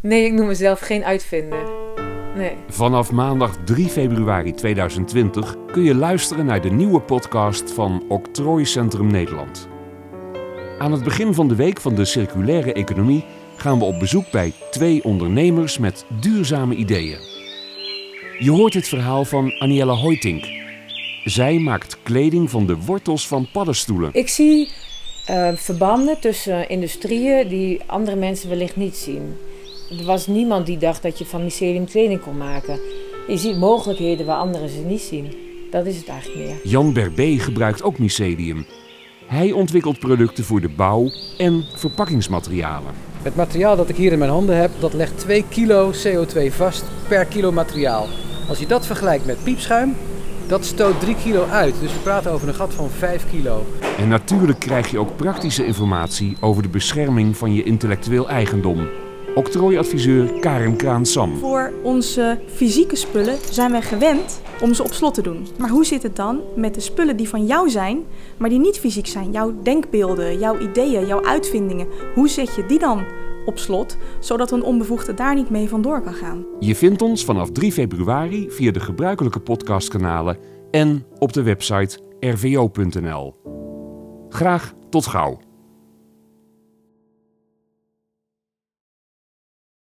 Nee, ik noem mezelf geen uitvinder. Nee. Vanaf maandag 3 februari 2020 kun je luisteren naar de nieuwe podcast van Octrooicentrum Nederland. Aan het begin van de week van de circulaire economie gaan we op bezoek bij twee ondernemers met duurzame ideeën. Je hoort het verhaal van Aniella Hoytink. Zij maakt kleding van de wortels van paddenstoelen. Ik zie uh, verbanden tussen industrieën die andere mensen wellicht niet zien. Er was niemand die dacht dat je van mycelium kleding kon maken. Je ziet mogelijkheden waar anderen ze niet zien. Dat is het eigenlijk meer. Jan Berbé gebruikt ook mycelium. Hij ontwikkelt producten voor de bouw en verpakkingsmaterialen. Het materiaal dat ik hier in mijn handen heb, dat legt 2 kilo CO2 vast per kilo materiaal. Als je dat vergelijkt met piepschuim, dat stoot 3 kilo uit. Dus we praten over een gat van 5 kilo. En natuurlijk krijg je ook praktische informatie over de bescherming van je intellectueel eigendom. Octrooiadviseur Karen Kraan-Sam. Voor onze fysieke spullen zijn wij gewend om ze op slot te doen. Maar hoe zit het dan met de spullen die van jou zijn, maar die niet fysiek zijn? Jouw denkbeelden, jouw ideeën, jouw uitvindingen. Hoe zet je die dan op slot, zodat een onbevoegde daar niet mee vandoor kan gaan? Je vindt ons vanaf 3 februari via de gebruikelijke podcastkanalen en op de website rvo.nl. Graag tot gauw.